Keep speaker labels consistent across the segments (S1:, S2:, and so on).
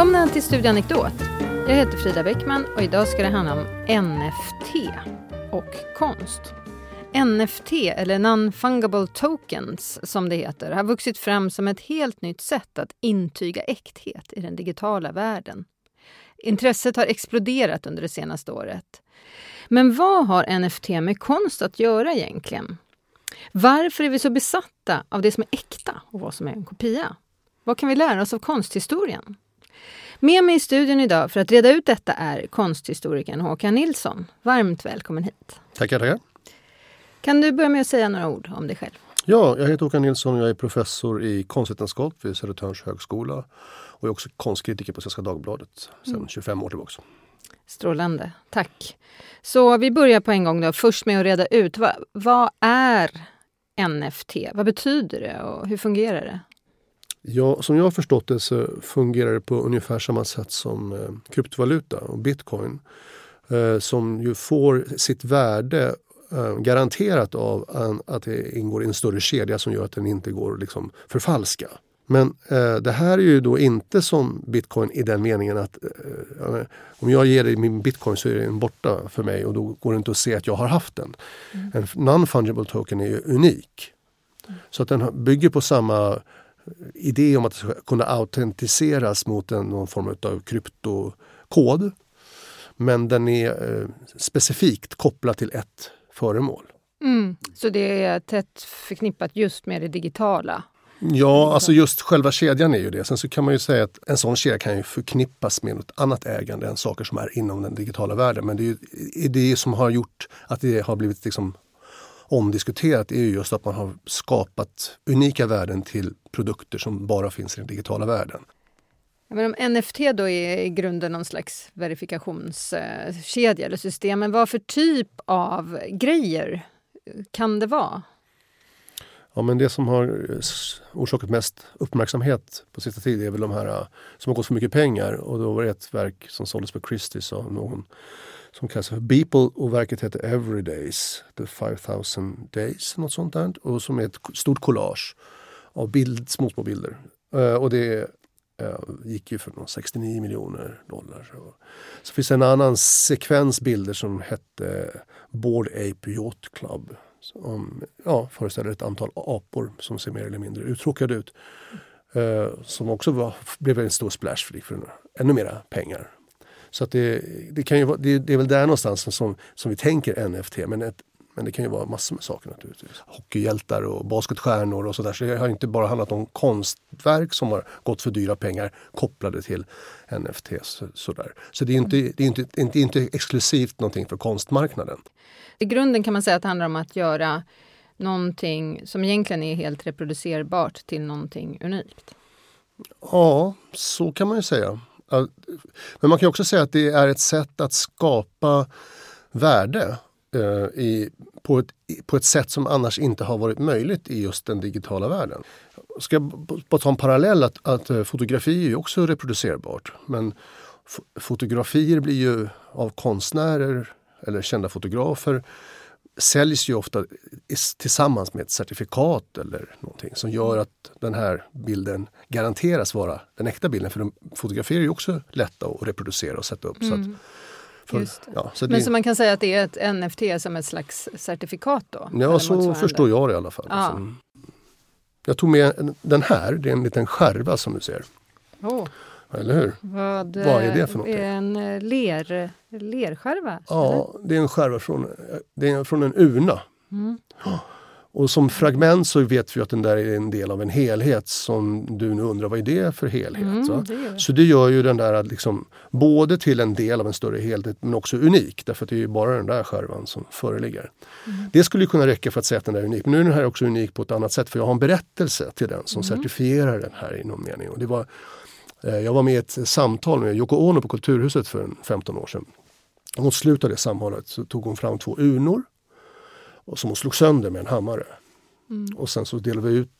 S1: Välkomna till Studio Anekdot. Jag heter Frida Bäckman och idag ska det handla om NFT och konst. NFT, eller Non-Fungible Tokens som det heter, har vuxit fram som ett helt nytt sätt att intyga äkthet i den digitala världen. Intresset har exploderat under det senaste året. Men vad har NFT med konst att göra egentligen? Varför är vi så besatta av det som är äkta och vad som är en kopia? Vad kan vi lära oss av konsthistorien? Med mig i studion idag för att reda ut detta är konsthistorikern Håkan Nilsson. Varmt välkommen hit.
S2: Tackar, tackar.
S1: Kan du börja med att säga några ord om dig själv?
S2: Ja, jag heter Håkan Nilsson och jag är professor i konstvetenskap vid Södertörns högskola. Och jag är också konstkritiker på Svenska Dagbladet sedan mm. 25 år tillbaka.
S1: Strålande, tack. Så vi börjar på en gång då, först med att reda ut vad, vad är NFT? Vad betyder det och hur fungerar det?
S2: Ja, som jag har förstått det så fungerar det på ungefär samma sätt som eh, kryptovaluta och bitcoin. Eh, som ju får sitt värde eh, garanterat av an, att det ingår i en större kedja som gör att den inte går att liksom förfalska. Men eh, det här är ju då inte som bitcoin i den meningen att eh, om jag ger dig min bitcoin så är den borta för mig och då går det inte att se att jag har haft den. Mm. En non-fungible token är ju unik. Så att den bygger på samma idé om att det ska kunna autentiseras mot en, någon form av kryptokod. Men den är eh, specifikt kopplad till ett föremål.
S1: Mm, så det är tätt förknippat just med det digitala?
S2: Ja, alltså just själva kedjan är ju det. Sen så kan man ju säga att en sån kedja kan ju förknippas med något annat ägande än saker som är inom den digitala världen. Men det är ju det som har gjort att det har blivit liksom omdiskuterat är ju just att man har skapat unika värden till produkter som bara finns i den digitala världen.
S1: Men om NFT då är i grunden någon slags verifikationskedja eller system, men vad för typ av grejer kan det vara?
S2: Ja, men det som har orsakat mest uppmärksamhet på sista tid är väl de här som har gått för mycket pengar. Och då var det ett verk som såldes på Christie's av någon som kallas för Beeple och verket heter Everydays, The 5000 Days, något sånt där. Och som är ett stort collage av bild, små, små bilder. Eh, och det eh, gick ju för 69 miljoner dollar. Så finns det en annan sekvens bilder som hette Board Ape Yacht Club. Som ja, föreställer ett antal apor som ser mer eller mindre uttråkade ut. Eh, som också var, blev en stor splash för, för ännu mera pengar så att det, det, kan ju vara, det, det, är väl där någonstans som, som vi tänker NFT. Men, ett, men det kan ju vara massor med saker naturligtvis. Hockeyhjältar och basketstjärnor och sådär. Så det har inte bara handlat om konstverk som har gått för dyra pengar kopplade till NFT. Så, sådär. så det är inte, det är inte, inte, inte exklusivt någonting för konstmarknaden.
S1: I grunden kan man säga att det handlar om att göra någonting som egentligen är helt reproducerbart till någonting unikt.
S2: Ja, så kan man ju säga. Men man kan också säga att det är ett sätt att skapa värde eh, i, på, ett, på ett sätt som annars inte har varit möjligt i just den digitala världen. Ska jag bara ta en parallell att, att eh, fotografi är också reproducerbart. Men fotografier blir ju av konstnärer eller kända fotografer säljs ju ofta tillsammans med ett certifikat eller någonting som gör att den här bilden garanteras vara den äkta bilden. För de fotografier är ju också lätta att reproducera och sätta upp. Mm. Så att, mm
S1: för, ja, så Men det, så man kan säga att det är ett NFT som ett slags certifikat då?
S2: Ja, så förstår jag det i alla fall. Ja. Alltså, jag tog med den här, det är en liten skärva som du ser.
S1: Oh.
S2: Eller hur?
S1: Vad,
S2: Vad är det för någonting?
S1: Är en eh, ler, lerskärva?
S2: Ja, eller? det är en skärva från, det är från en urna. Mm. Och som fragment så vet vi att den där är en del av en helhet som du nu undrar vad är det för helhet? Mm, det så det gör ju den där liksom, både till en del av en större helhet men också unik därför att det är ju bara den där skärvan som föreligger. Mm. Det skulle kunna räcka för att säga att den är unik. Men nu är den här också unik på ett annat sätt för jag har en berättelse till den som mm. certifierar den här i någon mening. Och det var Eh, jag var med i ett samtal med Yoko Ono på Kulturhuset för 15 år sedan. Mot slutet av det samtalet så tog hon fram två urnor och som hon slog sönder med en hammare. Mm. Och sen så delade vi ut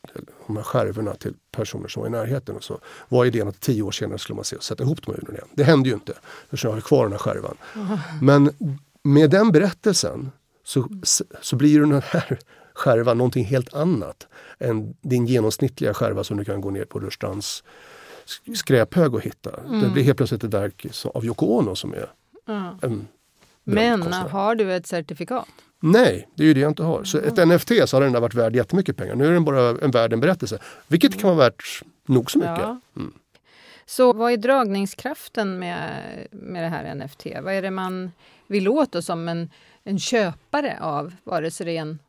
S2: de här skärvorna till personer som var i närheten. Och så var idén att tio år senare skulle man se och sätta ihop de här urnorna igen. Det hände ju inte, eftersom jag har kvar den här skärvan. Mm. Men med den berättelsen så, så blir den här skärvan någonting helt annat än din genomsnittliga skärva som du kan gå ner på Rörstrands skräphög att hitta. Mm. Det blir helt plötsligt ett verk av Yoko Ono som är
S1: en Men konstnär. har du ett certifikat?
S2: Nej, det är ju det jag inte har. Så ett NFT så har den där varit värd jättemycket pengar. Nu är den bara en värd en berättelse. Vilket kan vara värt nog så mycket. Mm.
S1: Så vad är dragningskraften med, med det här NFT? Vad är det man vill åt då som en, en köpare av, vare sig det är en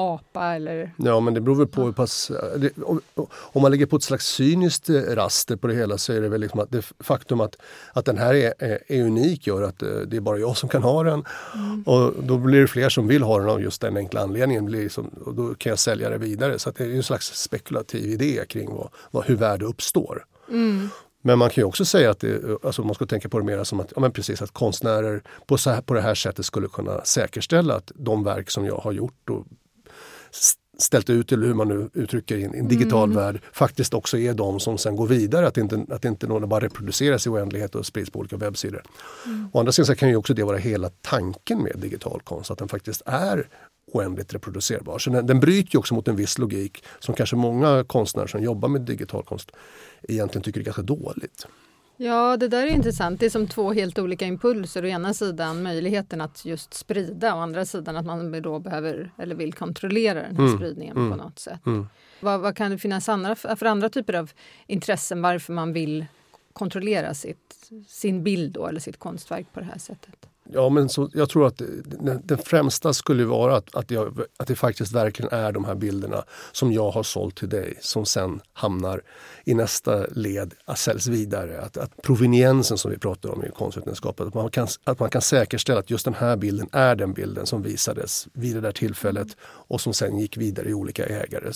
S1: apa eller...
S2: Ja men det beror väl på hur pass... Det, om man lägger på ett slags cyniskt raster på det hela så är det väl liksom att det faktum att, att den här är, är, är unik gör att eh, det är bara jag som kan ha den. Mm. Och då blir det fler som vill ha den av just den enkla anledningen. Blir liksom, och då kan jag sälja det vidare. Så det är en slags spekulativ idé kring vad, vad, hur värde uppstår. Mm. Men man kan ju också säga att det, alltså man ska tänka på det mer som att, ja men precis, att konstnärer på, så här, på det här sättet skulle kunna säkerställa att de verk som jag har gjort och ställt ut, eller hur man nu uttrycker i en, en digital mm. värld, faktiskt också är de som sen går vidare. Att inte, att inte någon bara reproduceras i oändlighet och sprids på olika webbsidor. Mm. Å andra sidan kan ju också det vara hela tanken med digital konst, att den faktiskt är oändligt reproducerbar. Så den, den bryter ju också mot en viss logik som kanske många konstnärer som jobbar med digital konst egentligen tycker är ganska dåligt.
S1: Ja, det där är intressant. Det är som två helt olika impulser. Å ena sidan möjligheten att just sprida, å andra sidan att man då behöver eller vill kontrollera den här mm. spridningen mm. på något sätt. Mm. Vad, vad, kan det finnas andra, för andra typer av intressen varför man vill kontrollera sitt, sin bild då, eller sitt konstverk på det här sättet?
S2: Ja, men så, jag tror att det, det främsta skulle vara att, att, jag, att det faktiskt verkligen är de här bilderna som jag har sålt till dig som sen hamnar i nästa led, att säljs vidare. Att, att proveniensen som vi pratar om i konstvetenskap, att man, kan, att man kan säkerställa att just den här bilden är den bilden som visades vid det där tillfället och som sen gick vidare i olika ägare.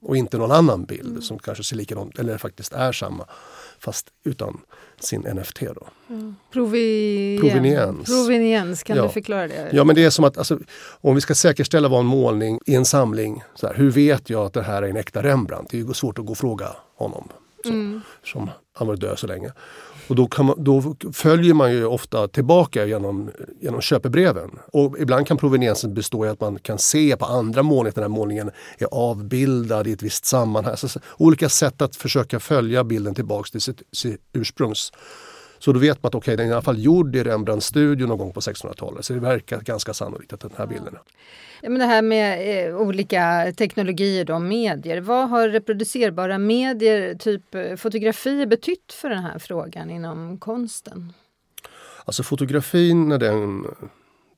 S2: Och inte någon annan bild mm. som kanske ser likadan eller faktiskt är samma fast utan sin NFT. Då.
S1: Mm. Provien. Proveniens. Proveniens, kan ja. du förklara det?
S2: Ja, men det är som att alltså, om vi ska säkerställa vad en målning i en samling, så här, hur vet jag att det här är en äkta Rembrandt? Det är ju svårt att gå och fråga honom. Så, mm. Som han varit död så länge. Och då, man, då, följer man ju ofta tillbaka genom, genom köpebreven. Och ibland kan proveniensen bestå i att man kan se på andra målningar att den här målningen är avbildad i ett visst sammanhang. Så, olika sätt att försöka följa bilden tillbaks till sitt, sitt ursprungs så då vet man att okay, den är i alla fall gjord i Rembrandt-studion någon gång på 1600-talet. Så det verkar ganska sannolikt att den här bilden är.
S1: Ja, men det här med eh, olika teknologier och medier. Vad har reproducerbara medier, typ eh, fotografi, betytt för den här frågan inom konsten?
S2: Alltså fotografin, när den,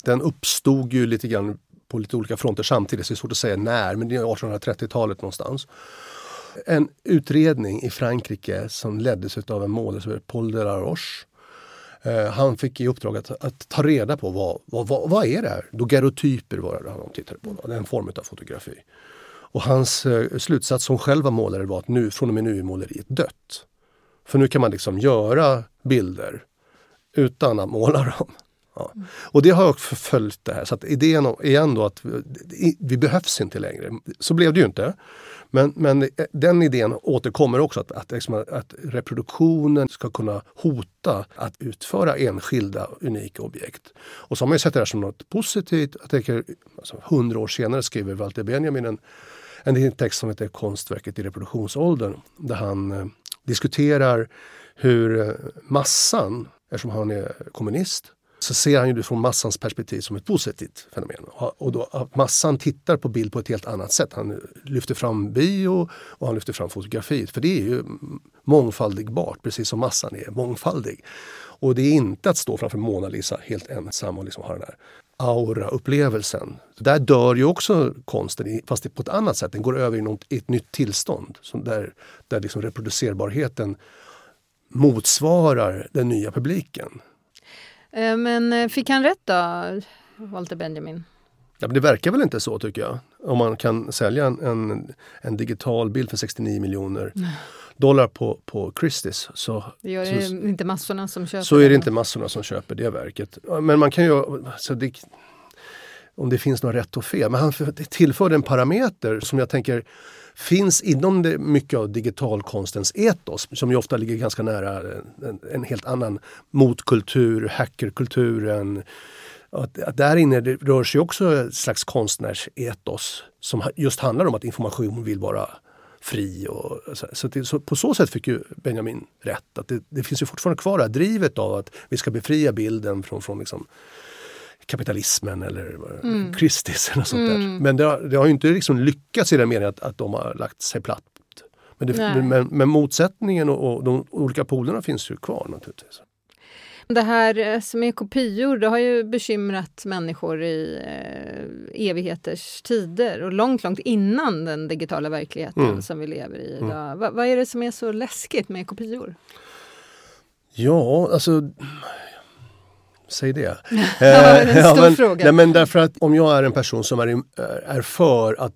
S2: den uppstod ju lite grann på lite olika fronter samtidigt, så det är svårt att säga när, men det är 1830-talet någonstans en utredning i Frankrike som leddes av en målare som heter Paul de la Roche. Eh, han fick i uppdrag att, att, ta reda på vad, vad, vad, vad är det här? Daguerreotyper var det han tittade på, det är en form av fotografi. Och hans eh, slutsats som själv var målare var att nu, från och med nu är måleriet dött. För nu kan man liksom göra bilder utan att måla dem. Ja. Och det har också följt det här. Så att idén är ändå att vi, vi behövs inte längre. Så blev det ju inte. Men, men eh, den idén återkommer också, att, att, liksom, att reproduktionen ska kunna hota att utföra enskilda unika objekt. Och så har man sett det här som något positivt. Jag tänker, alltså, hundra år senare skriver Walter Benjamin en, en text som heter Konstverket i reproduktionsåldern där han eh, diskuterar hur eh, massan, eftersom han är kommunist, så ser han ju det från massans perspektiv som ett positivt fenomen. Och då, massan tittar på bild på ett helt annat sätt. Han lyfter fram bio och han lyfter fram fotografiet. För det är ju mångfaldigbart, precis som massan är mångfaldig. Och det är inte att stå framför Mona Lisa helt ensam och liksom ha den här aura-upplevelsen. Där dör ju också konsten, fast på ett annat sätt. Den går över i, något, i ett nytt tillstånd. Som där där liksom reproducerbarheten motsvarar den nya publiken.
S1: Eh, men eh, fick han rätt då, Walter Benjamin?
S2: Ja, men det verkar väl inte så tycker jag. Om man kan sälja en, en, en digital bild för 69 miljoner dollar på, på Christie's. Så,
S1: det det så, inte massorna som köper
S2: Så är det inte massorna som köper det verket. Men man kan ju... Så det, om det finns något rätt och fel. Men han tillförde en parameter som jag tänker finns inom det mycket av digitalkonstens etos som ju ofta ligger ganska nära en, en helt annan motkultur, hackerkulturen. Att, att där inne det rör sig också ett slags konstnärsetos som just handlar om att information vill vara fri. Och, så, så, det, så på så sätt fick ju Benjamin rätt. Att det, det, finns ju fortfarande kvar det här drivet av att vi ska befria bilden från, från liksom, kapitalismen eller mm. Kristis. Eller sånt där. Mm. Men det har, det har inte liksom lyckats i den meningen att, att de har lagt sig platt. Men, det, men, men, motsättningen och, och de olika polerna finns ju kvar naturligtvis.
S1: Det här eh, som är kopior, det har ju bekymrat människor i eh, evigheters tider och långt, långt innan den digitala verkligheten mm. som vi lever i mm. idag. Mm. Va, vad är det som är så läskigt med kopior?
S2: Ja, alltså Säg det.
S1: eh, ja, men, fråga.
S2: Nej, men därför att om jag är en person som är, är för att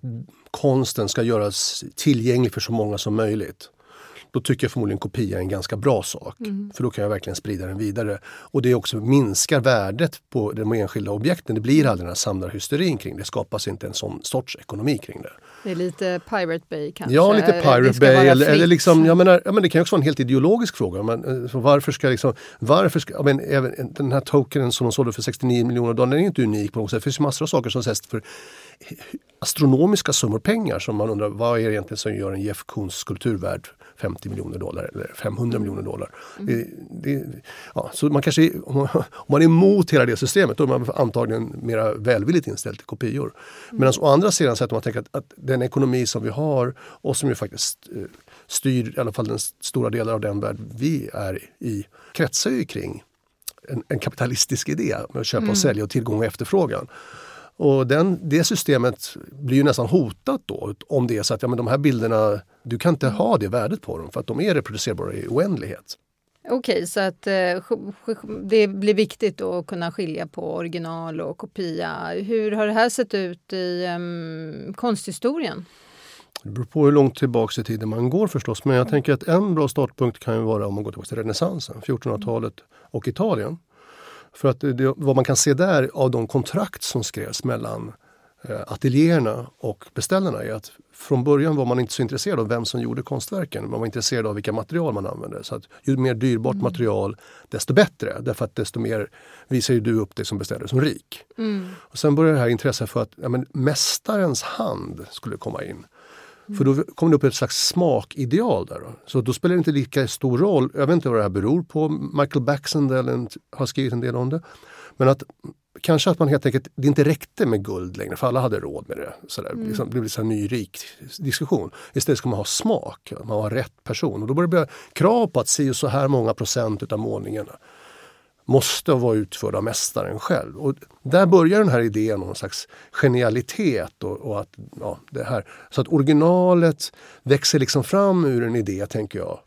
S2: konsten ska göras tillgänglig för så många som möjligt då tycker jag förmodligen kopia är en ganska bra sak. Mm. För då kan jag verkligen sprida den vidare. Och det också minskar värdet på de enskilda objekten. Det blir aldrig den här samlarhysterin kring det. Det skapas inte en sån sorts ekonomi kring det.
S1: Det är lite Pirate Bay kanske?
S2: Ja, lite Pirate Bay. Eller, eller liksom, jag menar, ja, men det kan också vara en helt ideologisk fråga. Men, eh, varför ska liksom, varför ska, men, även, den här tokenen som de sålde för 69 miljoner dollar, den är inte unik på något sätt. Det finns massor av saker som säljs för astronomiska summor pengar som man undrar vad är det egentligen som gör en Jeff Koons skulpturvärd 50 miljoner dollar eller 500 mm. miljoner dollar. Mm. Det, det, ja, så man kanske, om man, om man är emot hela det systemet då är man antagligen mer välvilligt inställd till kopior. Mm. Medan å andra sidan så att man tänker att, att, den ekonomi som vi har och som ju faktiskt eh, styr i alla fall den stora delar av den värld vi är i kretsar ju kring en, en kapitalistisk idé med att köpa mm. och sälja och tillgång och efterfrågan. Och den, det systemet blir ju nästan hotat då om det är så att ja, men de här bilderna, du kan inte ha det värdet på dem för att de är reproducerbara i oändlighet.
S1: Okej, okay, så att eh, det blir viktigt att kunna skilja på original och kopia. Hur har det här sett ut i um, konsthistorien?
S2: Det beror på hur långt tillbaka i tiden man går förstås. Men jag tänker att en bra startpunkt kan ju vara om man går tillbaka till renässansen, 1400-talet och Italien. För att det, vad man kan se där av de kontrakt som skrevs mellan ateljéerna och beställarna är att från början var man inte så intresserad av vem som gjorde konstverken. Man var intresserad av vilka material man använde. Så att ju mer dyrbart mm. material desto bättre. Därför att desto mer visar ju du upp dig som beställare som rik. Mm. Och sen började det här intresset för att ja, men, mästarens hand skulle komma in. För då kom det upp ett slags smakideal där. Då. Så då spelar det inte lika stor roll, jag vet inte vad det här beror på, Michael Baxendale har skrivit en del om det. Men att kanske att man helt enkelt, det inte räckte med guld längre för alla hade råd med det. Sådär. Mm. Liksom, det blev en ny rik diskussion. Istället ska man ha smak, man har rätt person. Och då börjar det bli krav på att se så här många procent utav målningarna måste vara utförd av mästaren själv. Och där börjar den här idén om någon slags genialitet. Och, och, att, ja, det här. Så att originalet växer liksom fram ur en idé, tänker jag,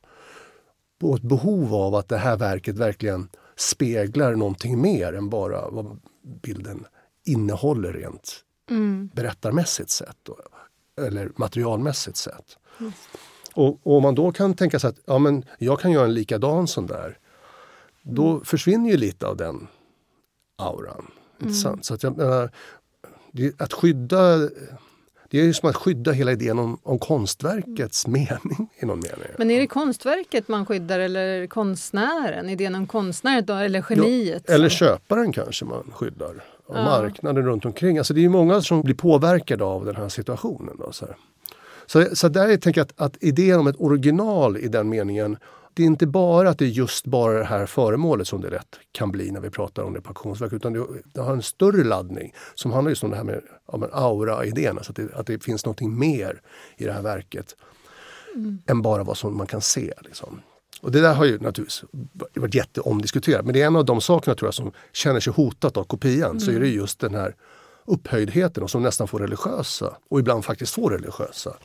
S2: på ett behov av att det här verket verkligen speglar någonting mer än bara vad bilden innehåller rent mm. berättarmässigt sett. Eller materialmässigt sett. Mm. Och, och, om man då kan tänka sig att ja, men jag kan göra en likadan sån där då mm. försvinner ju lite av den auran. Mm. Så att jag menar, att skydda det är ju som att skydda hela idén om, om konstverkets mening i någon mening.
S1: Men är det konstverket man skyddar eller konstnären? Idén om konstnäret då, eller geniet?
S2: Ja, eller köparen kanske man skyddar. Och ja. marknaden runt omkring. Alltså det är många som blir påverkade av den här situationen. Då, så, så, så där tänker jag att, att idén om ett original i den meningen det är inte bara att det är just bara det här föremålet som det lätt kan bli när vi pratar om det på auktionsverk utan det, det, har en större laddning som handlar just om det här med ja, aura-idén, alltså att det, att det finns någonting mer i det här verket mm. än bara vad som man kan se. Liksom. Och det där har ju naturligtvis varit jätteomdiskuterat men det är en av de sakerna tror jag som känner sig hotat av kopian mm. så är det just den här upphöjdheten och som nästan får religiösa och ibland faktiskt får religiösa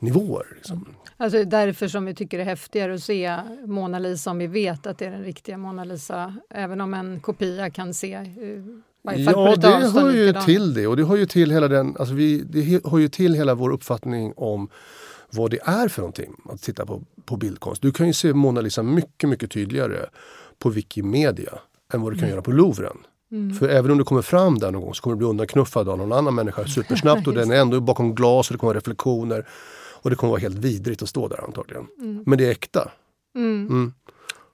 S2: nivåer. Liksom.
S1: Alltså därför som vi tycker det är häftigare att se Mona Lisa om vi vet att det är den riktiga Mona Lisa. Även om en kopia kan se eh,
S2: Ja, det hör ju till det och det hör ju till hela den, alltså vi, det hör ju till hela vår uppfattning om vad det är för någonting att titta på, på bildkonst. Du kan ju se Mona Lisa mycket, mycket tydligare på Wikimedia än vad du kan mm. göra på Louvren. Mm. För även om du kommer fram där någon gång så kommer du bli undanknuffad av någon annan människa supersnabbt och den är ändå bakom glas och det kommer reflektioner. Och det kommer vara helt vidrigt att stå där antagligen. Mm. Men det är äkta.
S1: Mm. Mm.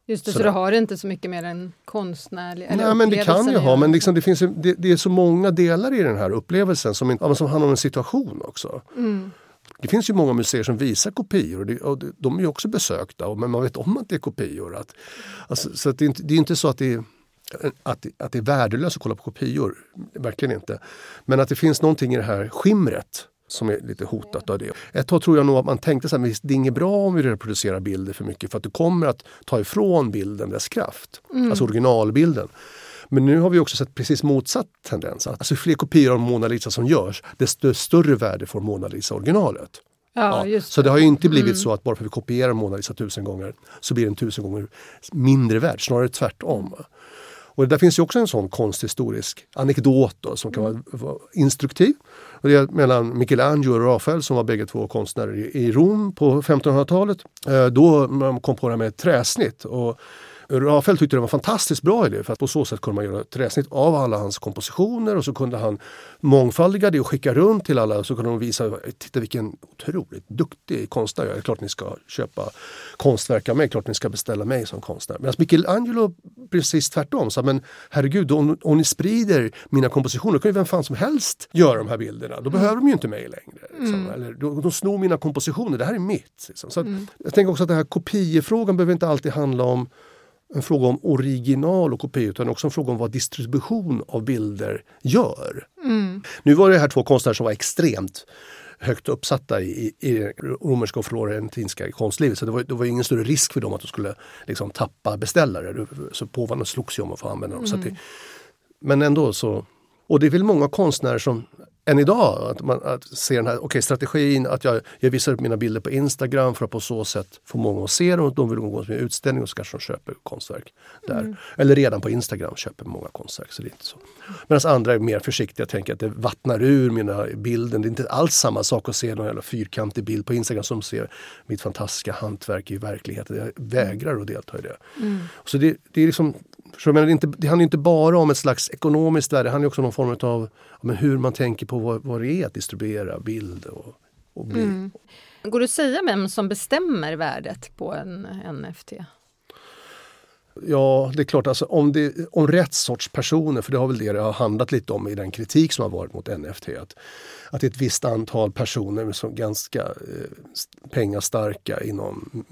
S1: Just det, så, så det har inte så mycket mer än konstnärlig
S2: Nej, men det kan ju ha, men liksom det, finns, det, det, är så många delar i den här upplevelsen som, som handlar om en situation också. Mm. Det finns ju många museer som visar kopior och, det, och de är ju också besökta men man vet om att det är kopior. Att, alltså, så att det, är inte, det är inte så att det är att, att det är värdelöst att kolla på kopior, verkligen inte. Men att det finns någonting i det här skimret som är lite hotat av det. Ett tag tror jag nog att man tänkte att det är inget bra om vi reproducerar bilder för mycket för att det kommer att ta ifrån bilden dess kraft. Mm. Alltså originalbilden. Men nu har vi också sett precis motsatt tendens. Alltså fler kopior av Mona Lisa som görs, desto större värde får Mona Lisa originalet.
S1: Ja, ja.
S2: Så det har inte blivit mm. så att bara för att vi kopierar Mona Lisa tusen gånger så blir den tusen gånger mindre värd, snarare tvärtom. Och där finns ju också en sån konsthistorisk anekdot då, som kan vara, vara instruktiv. Och det är mellan Michelangelo och Rafael som var bägge två konstnärer i, Rom på 1500-talet. Eh, då man kom på det här med träsnitt. Och Rafael tyckte det var en fantastiskt bra idé för att på så sätt kunde man göra ett träsnitt av alla hans kompositioner och så kunde han mångfaldiga det och skicka runt till alla och så kunde de visa, titta vilken otroligt duktig konstnär jag är. Klart ni ska köpa konstverk av mig, klart ni ska beställa mig som konstnär. Medan Michelangelo precis tvärtom sa, men herregud om, om ni sprider mina kompositioner kan ju vem fan som helst göra de här bilderna. Då mm. behöver de ju inte mig längre. Liksom. Mm. Eller, de, de snor mina kompositioner, det här är mitt. Liksom. Så mm. Jag tänker också att den här kopiefrågan behöver inte alltid handla om en fråga om original och kopia utan också en fråga om vad distribution av bilder gör. Mm. Nu var det här två konstnärer som var extremt högt uppsatta i, i romerska och florentinska konstlivet. Så det var, det var ingen större risk för dem att de skulle liksom, tappa beställare. Så påvarna slogs ju om att få använda dem. Mm. Det, men ändå så... Och det är väl många konstnärer som än idag. Att man att se den här okay, strategin att jag, jag visar upp mina bilder på Instagram för att på så sätt få många att se dem. De vill gå på en utställning och så kanske de köper konstverk där. Mm. Eller redan på Instagram köper många konstverk. Så det är inte så. Medan andra är mer försiktiga och tänker att det vattnar ur mina bilder. Det är inte alls samma sak att se någon jävla fyrkantig bild på Instagram som ser mitt fantastiska hantverk i verkligheten. Jag vägrar att delta i det. Mm. Så det, det är liksom så men det, inte, det handlar inte bara om ett slags ekonomiskt värde, det handlar också om någon form av men hur man tänker på vad, vad det är att distribuera bild. Och, och bli. Mm.
S1: Går det att säga vem som bestämmer värdet på en NFT?
S2: Ja, det är klart, alltså, om, det, om rätt sorts personer, för det har väl det det har handlat lite om i den kritik som har varit mot NFT. Att, att det är ett visst antal personer som ganska eh, pengastarka inom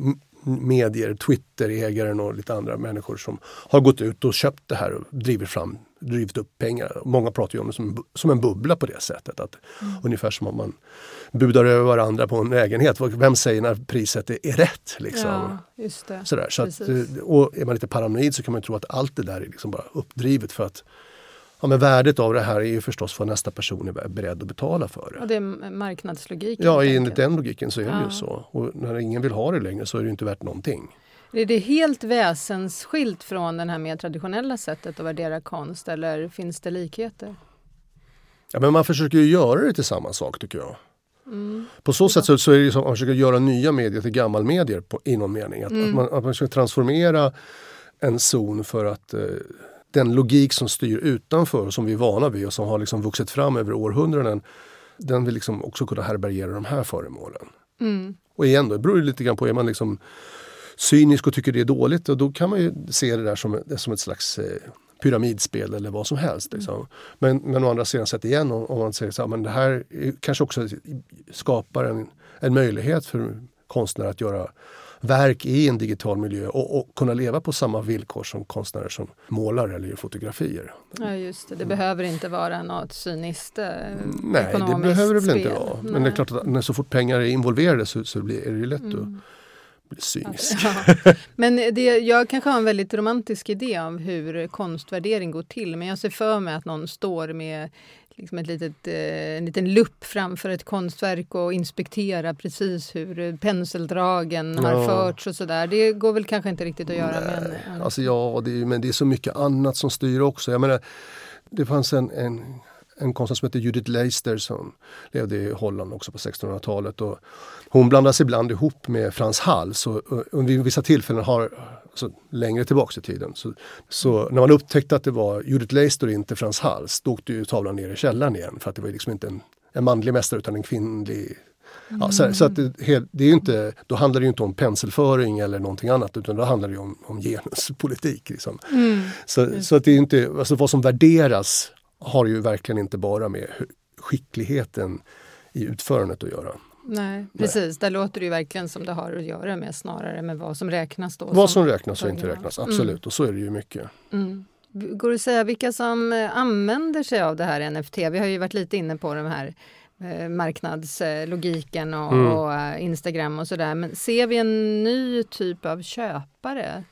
S2: medier, Twitter-ägaren och lite andra människor som har gått ut och köpt det här och drivit fram drivit upp pengar. Många pratar ju om det som, som en bubbla på det sättet. Att, mm. Ungefär som om man budar över varandra på en lägenhet. Vem säger när priset är, är rätt? Liksom. Ja. Sådär. Så att, och är man lite paranoid så kan man tro att allt det där är liksom bara uppdrivet för att Ja, men värdet av det här är ju förstås vad nästa person är beredd att betala för det.
S1: Och det är marknadslogiken?
S2: Ja, enligt den logiken så är ja. det ju så. Och när ingen vill ha det längre så är det inte värt någonting.
S1: Är det helt väsensskilt från det här mer traditionella sättet att värdera konst eller finns det likheter?
S2: Ja, men man försöker ju göra det till samma sak tycker jag. Mm. På så sätt så, så, är det som att man försöker göra nya medier till gammalmedier på, i någon mening. Att, mm. att, man, att man försöker transformera en zon för att eh, den logik som styr utanför som vi är vana vid och som har liksom vuxit fram över århundraden den vill liksom också kunna härbärgera de här föremålen. Mm. Och igen då, det beror lite grann på, är man liksom cynisk och tycker det är dåligt och då kan man ju se det där som, som ett slags eh, pyramidspel eller vad som helst. Liksom. Mm. Men, men å andra sidan sett igen om, om man säger så här, men det här kanske också skapar en, en möjlighet för konstnärer att göra verk i en digital miljö och, och, kunna leva på samma villkor som konstnärer som målar eller gör fotografier.
S1: Ja just det, det behöver inte vara något cyniskt eh,
S2: Nej, det behöver det väl inte vara. Men det är klart att när så fort pengar är involverade så, så blir, är det lätt mm. att bli cynisk.
S1: Ja. Men det, jag kanske har en väldigt romantisk idé om hur konstvärdering går till men jag ser för mig att någon står med liksom ett litet, eh, en liten lupp framför ett konstverk och inspektera precis hur penseldragen ja. har förts och sådär. Det går väl kanske inte riktigt att göra
S2: Nej. med en, Alltså ja, det är, men det är så mycket annat som styr också. Jag menar, det fanns en, en en konstnär som heter Judith Leister som levde i Holland också på 1600-talet. Och hon blandas ibland ihop med Frans Hals och, och, och vid vissa tillfällen har, alltså, längre tillbaks i tiden, så, så, när man upptäckte att det var Judith Leister och inte Frans Hals, då åkte ju tavlan ner i källaren igen för att det var liksom inte en, en manlig mästare utan en kvinnlig Ja, så, så, att det, det, är inte, då handlar det inte om penselföring eller någonting annat utan då handlar det om, om genuspolitik. Liksom. Mm. Så, så, att det är inte, alltså vad som värderas har ju verkligen inte bara med skickligheten i utförandet att göra.
S1: Nej, precis. Där låter det ju verkligen som det har att göra med snarare med vad som räknas då.
S2: Vad som, räknas och inte räknas, absolut. Mm. Och så är det ju mycket.
S1: Mm. Går det att säga vilka som eh, använder sig av det här NFT? Vi har ju varit lite inne på de här eh, marknadslogiken och, mm. och eh, Instagram och sådär. Men ser vi en ny typ av köpare?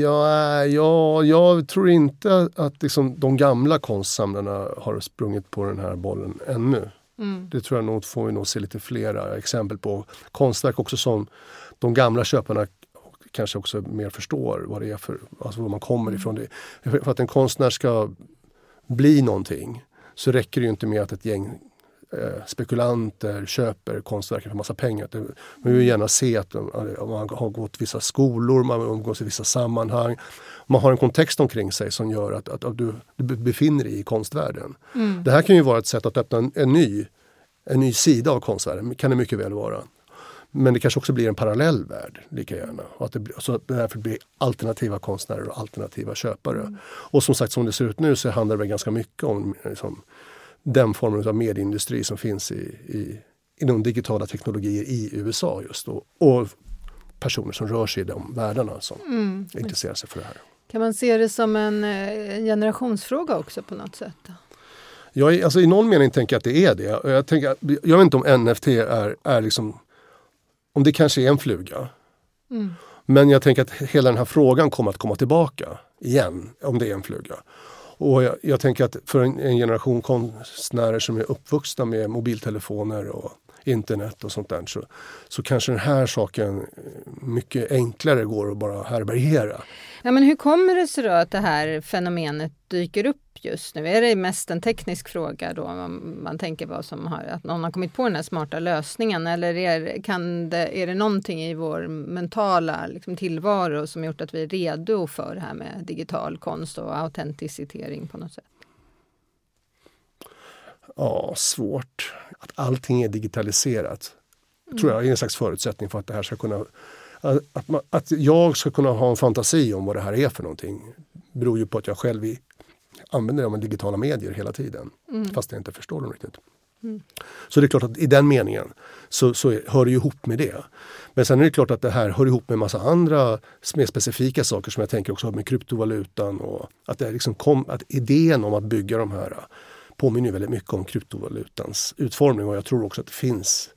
S2: Ja, ja, jag tror inte att liksom de gamla konstsamlarna har sprungit på den här bollen ännu. Mm. Det tror jag nog får vi nog se lite flera exempel på. Konstverk också som de gamla köparna kanske också mer förstår vad det är för, alltså var man kommer mm. ifrån. Det. För att en konstnär ska bli någonting så räcker det ju inte med att ett gäng eh, spekulanter köper konstverken för massa pengar. Man vill gärna se att man har gått vissa skolor, man umgås i vissa sammanhang. Man har en kontext omkring sig som gör att, att, att du, du befinner dig i konstvärlden. Mm. Det här kan ju vara ett sätt att öppna en, en, ny, en ny sida av konstvärlden, kan det mycket väl vara. Men det kanske också blir en parallell värld lika gärna. Och att det, så att det därför blir alternativa konstnärer och alternativa köpare. Mm. Och som sagt som det ser ut nu så handlar det ganska mycket om liksom, den formen av medieindustri som finns i, i, inom digitala teknologier i USA just då. Och personer som rör sig i de världarna som mm. intresserar sig för det här.
S1: Kan man se det som en, en eh, generationsfråga också på något sätt?
S2: Jag, alltså I någon mening tänker jag att det är det. Jag, tänker, jag vet inte om NFT är, är liksom om det kanske är en fluga. Mm. Men jag tänker att hela den här frågan kommer att komma tillbaka igen, om det är en fluga. Och jag, jag tänker att för en, en, generation konstnärer som är uppvuxna med mobiltelefoner och internet och sånt där så, så kanske den här saken eh, mycket enklare går att bara härbärgera.
S1: Ja, men hur kommer det sig då att det här fenomenet dyker upp just nu? Är det mest en teknisk fråga då? Man, man tänker vad som har, att någon har kommit på den här smarta lösningen eller är, kan det, är det någonting i vår mentala liksom, tillvaro som gjort att vi är redo för det här med digital konst och autenticitering på något sätt?
S2: Ja, svårt. Att allting är digitaliserat mm. tror jag är en slags förutsättning för att det här ska kunna att, man, att jag ska kunna ha en fantasi om vad det här är för någonting beror ju på att jag själv i, använder de digitala medier hela tiden. Mm. Fast jag inte förstår dem riktigt. Mm. Så det är klart att i den meningen så, så hör det ihop med det. Men sen är det klart att det här hör ihop med massa andra mer specifika saker som jag tänker också med kryptovalutan och att, det liksom kom, att idén om att bygga de här påminner väldigt mycket om kryptovalutans utformning och jag tror också att det finns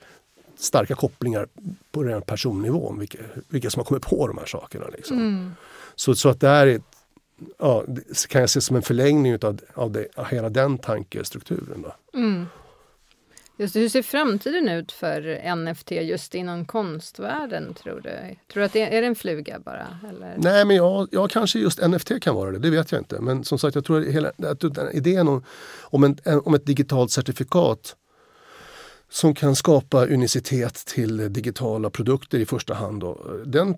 S2: starka kopplingar på den personnivån, vilka, vilka som har kommit på de här sakerna. Liksom. Mm. Så, så att det här är, ja, kan jag se som en förlängning utav, av, det, hela den tankestrukturen. Då. Mm.
S1: Just hur ser framtiden ut för NFT just inom konstvärlden tror du? Tror du att det är, är det en fluga bara? Eller?
S2: Nej men jag, jag kanske just NFT kan vara det, det vet jag inte. Men som sagt jag tror att, hela, att idén om, om, en, om ett digitalt certifikat som kan skapa unicitet till digitala produkter i första hand. Då. Den,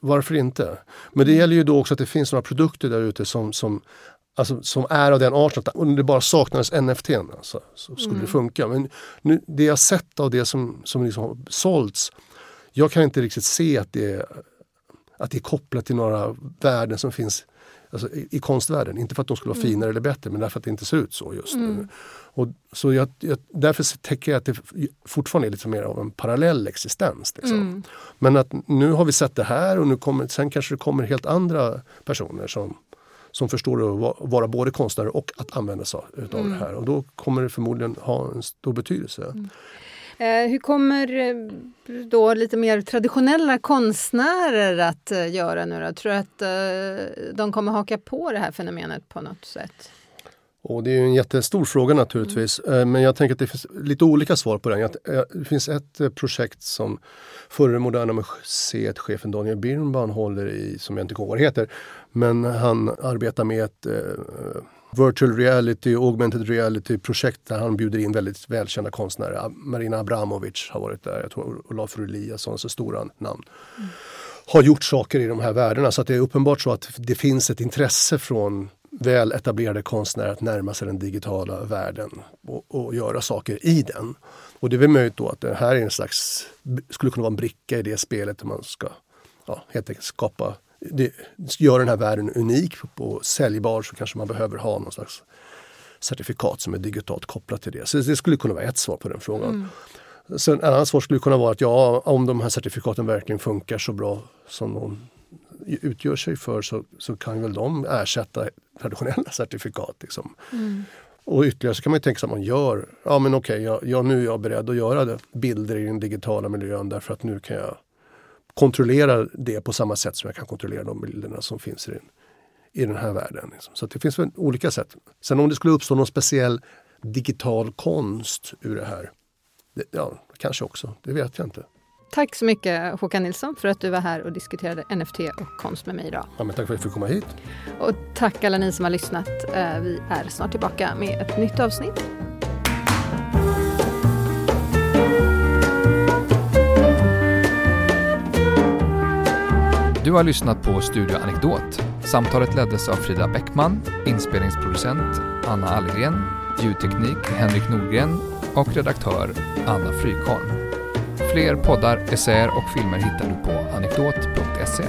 S2: varför inte? Men det gäller ju då också att det finns några produkter där ute som, som, alltså, som är av den arten att om det bara saknades NFT alltså, så skulle mm. det funka. Men nu, det jag sett av det som, som liksom har sålts, jag kan inte riktigt se att det, att det är kopplat till några värden som finns alltså, i, i, konstvärlden. Inte för att de skulle vara mm. finare eller bättre men därför att det inte ser ut så just nu. Mm. Och, så jag, jag, därför tänker jag att det fortfarande är lite mer av en parallell existens. Liksom. Mm. Men att nu har vi sett det här och nu kommer, sen kanske det kommer helt andra personer som, som förstår att vara både konstnärer och att använda sig av mm. det här. Och då kommer det förmodligen ha en stor betydelse. Mm.
S1: Eh, hur kommer eh, då lite mer traditionella konstnärer att eh, göra nu då? Tror du att de kommer haka på det här fenomenet på något sätt?
S2: Och det är en jättestor fråga naturligtvis. Mm. Men jag tänker att det finns lite olika svar på den. Det finns ett projekt som förre Moderna Museet-chefen Daniel Birnbaum håller i, som jag inte kommer ihåg vad det heter. Men han arbetar med ett virtual reality, augmented reality projekt där han bjuder in väldigt välkända konstnärer. Marina Abramovic har varit där, jag tror Olafur Eliasson, så stora namn. Mm. Har gjort saker i de här världarna så att det är uppenbart så att det finns ett intresse från väl etablerade konstnärer att närma sig den digitala världen och, och, göra saker i den. Och det är väl möjligt då att det här är en slags, skulle kunna vara en bricka i det spelet där man ska ja, helt enkelt skapa det gör den här världen unik och säljbar så kanske man behöver ha någon slags certifikat som är digitalt kopplat till det. Så det skulle kunna vara ett svar på den frågan. Mm. Sen, en annan svar skulle kunna vara att ja, om de här certifikaten verkligen funkar så bra som de utgör sig för så, så kan väl de ersätta traditionella certifikat. Liksom. Mm. Och ytterligare så kan man tänka sig att man gör, ja men okej, jag, jag, nu är jag beredd att göra det, bilder i den digitala miljön därför att nu kan jag kontrollera det på samma sätt som jag kan kontrollera de bilderna som finns i den, i den här världen. Liksom. Så det finns olika sätt. Sen om det skulle uppstå någon speciell digital konst ur det här, det, ja, kanske också, det vet jag inte.
S1: Tack så mycket Håkan Nilsson för att du var här och diskuterade NFT och konst med mig idag.
S2: Ja, men tack för att jag fick komma hit.
S1: Och tack alla ni som har lyssnat. Eh, vi är snart tillbaka med ett nytt avsnitt.
S3: Du har lyssnat på Studio Anekdot. Samtalet leddes av Frida Bäckman, inspelningsproducent Anna Allgren, ljudteknik Henrik Nordgren och redaktör Anna Frykholm. Fler poddar, essäer och filmer hittar du på anekdot.se.